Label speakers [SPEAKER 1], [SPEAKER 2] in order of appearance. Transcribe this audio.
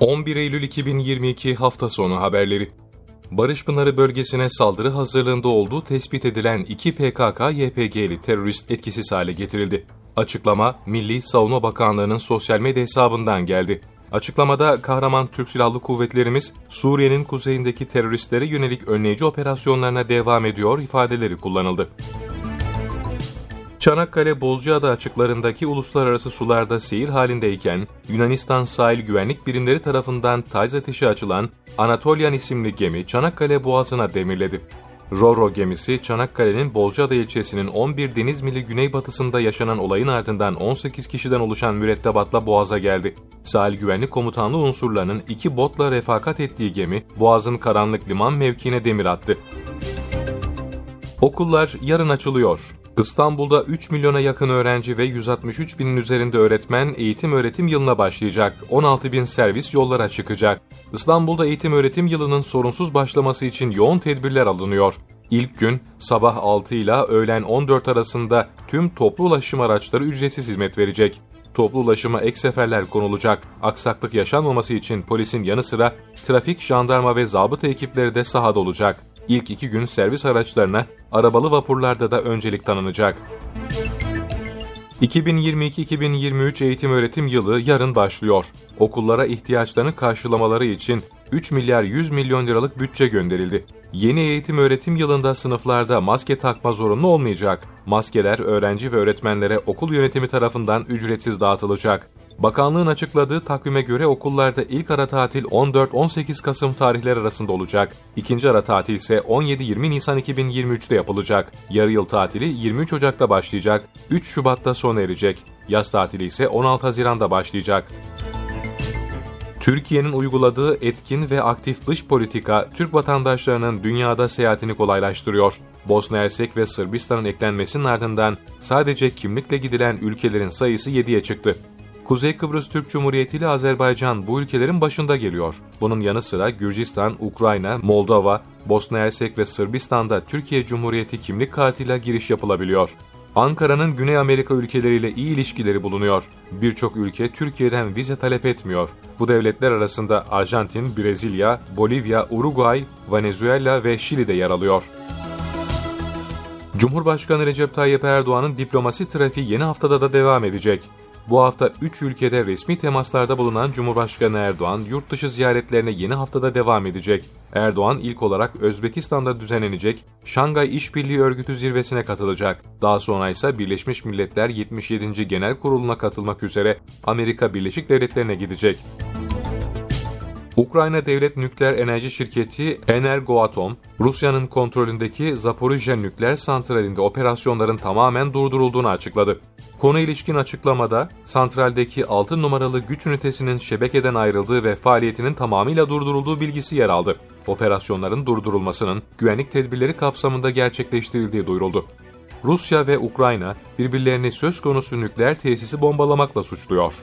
[SPEAKER 1] 11 Eylül 2022 hafta sonu haberleri. Barış Pınarı bölgesine saldırı hazırlığında olduğu tespit edilen iki PKK-YPG'li terörist etkisiz hale getirildi. Açıklama Milli Savunma Bakanlığı'nın sosyal medya hesabından geldi. Açıklamada kahraman Türk Silahlı Kuvvetlerimiz Suriye'nin kuzeyindeki teröristlere yönelik önleyici operasyonlarına devam ediyor ifadeleri kullanıldı. Çanakkale Bozcaada açıklarındaki uluslararası sularda seyir halindeyken Yunanistan sahil güvenlik birimleri tarafından tayz ateşi açılan Anatolian isimli gemi Çanakkale Boğazı'na demirledi. Roro gemisi Çanakkale'nin Bolcaada ilçesinin 11 deniz mili güneybatısında yaşanan olayın ardından 18 kişiden oluşan mürettebatla Boğaz'a geldi. Sahil Güvenlik Komutanlığı unsurlarının iki botla refakat ettiği gemi Boğaz'ın karanlık liman mevkiine demir attı. Okullar yarın açılıyor. İstanbul'da 3 milyona yakın öğrenci ve 163 binin üzerinde öğretmen eğitim öğretim yılına başlayacak. 16 bin servis yollara çıkacak. İstanbul'da eğitim öğretim yılının sorunsuz başlaması için yoğun tedbirler alınıyor. İlk gün sabah 6 ile öğlen 14 arasında tüm toplu ulaşım araçları ücretsiz hizmet verecek. Toplu ulaşıma ek seferler konulacak. Aksaklık yaşanmaması için polisin yanı sıra trafik, jandarma ve zabıta ekipleri de sahada olacak. İlk iki gün servis araçlarına, arabalı vapurlarda da öncelik tanınacak. 2022-2023 eğitim öğretim yılı yarın başlıyor. Okullara ihtiyaçlarını karşılamaları için 3 milyar 100 milyon liralık bütçe gönderildi. Yeni eğitim öğretim yılında sınıflarda maske takma zorunlu olmayacak. Maskeler öğrenci ve öğretmenlere okul yönetimi tarafından ücretsiz dağıtılacak. Bakanlığın açıkladığı takvime göre okullarda ilk ara tatil 14-18 Kasım tarihler arasında olacak. İkinci ara tatil ise 17-20 Nisan 2023'te yapılacak. Yarı yıl tatili 23 Ocak'ta başlayacak, 3 Şubat'ta sona erecek. Yaz tatili ise 16 Haziran'da başlayacak. Türkiye'nin uyguladığı etkin ve aktif dış politika Türk vatandaşlarının dünyada seyahatini kolaylaştırıyor. Bosna Hersek ve Sırbistan'ın eklenmesinin ardından sadece kimlikle gidilen ülkelerin sayısı 7'ye çıktı. Kuzey Kıbrıs Türk Cumhuriyeti ile Azerbaycan bu ülkelerin başında geliyor. Bunun yanı sıra Gürcistan, Ukrayna, Moldova, Bosna Hersek ve Sırbistan'da Türkiye Cumhuriyeti kimlik kartıyla giriş yapılabiliyor. Ankara'nın Güney Amerika ülkeleriyle iyi ilişkileri bulunuyor. Birçok ülke Türkiye'den vize talep etmiyor. Bu devletler arasında Arjantin, Brezilya, Bolivya, Uruguay, Venezuela ve Şili de yer alıyor. Cumhurbaşkanı Recep Tayyip Erdoğan'ın diplomasi trafiği yeni haftada da devam edecek. Bu hafta 3 ülkede resmi temaslarda bulunan Cumhurbaşkanı Erdoğan yurt dışı ziyaretlerine yeni haftada devam edecek. Erdoğan ilk olarak Özbekistan'da düzenlenecek Şangay İşbirliği Örgütü zirvesine katılacak. Daha sonra ise Birleşmiş Milletler 77. Genel Kurulu'na katılmak üzere Amerika Birleşik Devletleri'ne gidecek. Ukrayna Devlet Nükleer Enerji Şirketi Energoatom, Rusya'nın kontrolündeki Zaporijya nükleer santralinde operasyonların tamamen durdurulduğunu açıkladı. Konu ilişkin açıklamada, santraldeki 6 numaralı güç ünitesinin şebekeden ayrıldığı ve faaliyetinin tamamıyla durdurulduğu bilgisi yer aldı. Operasyonların durdurulmasının güvenlik tedbirleri kapsamında gerçekleştirildiği duyuruldu. Rusya ve Ukrayna birbirlerini söz konusu nükleer tesisi bombalamakla suçluyor.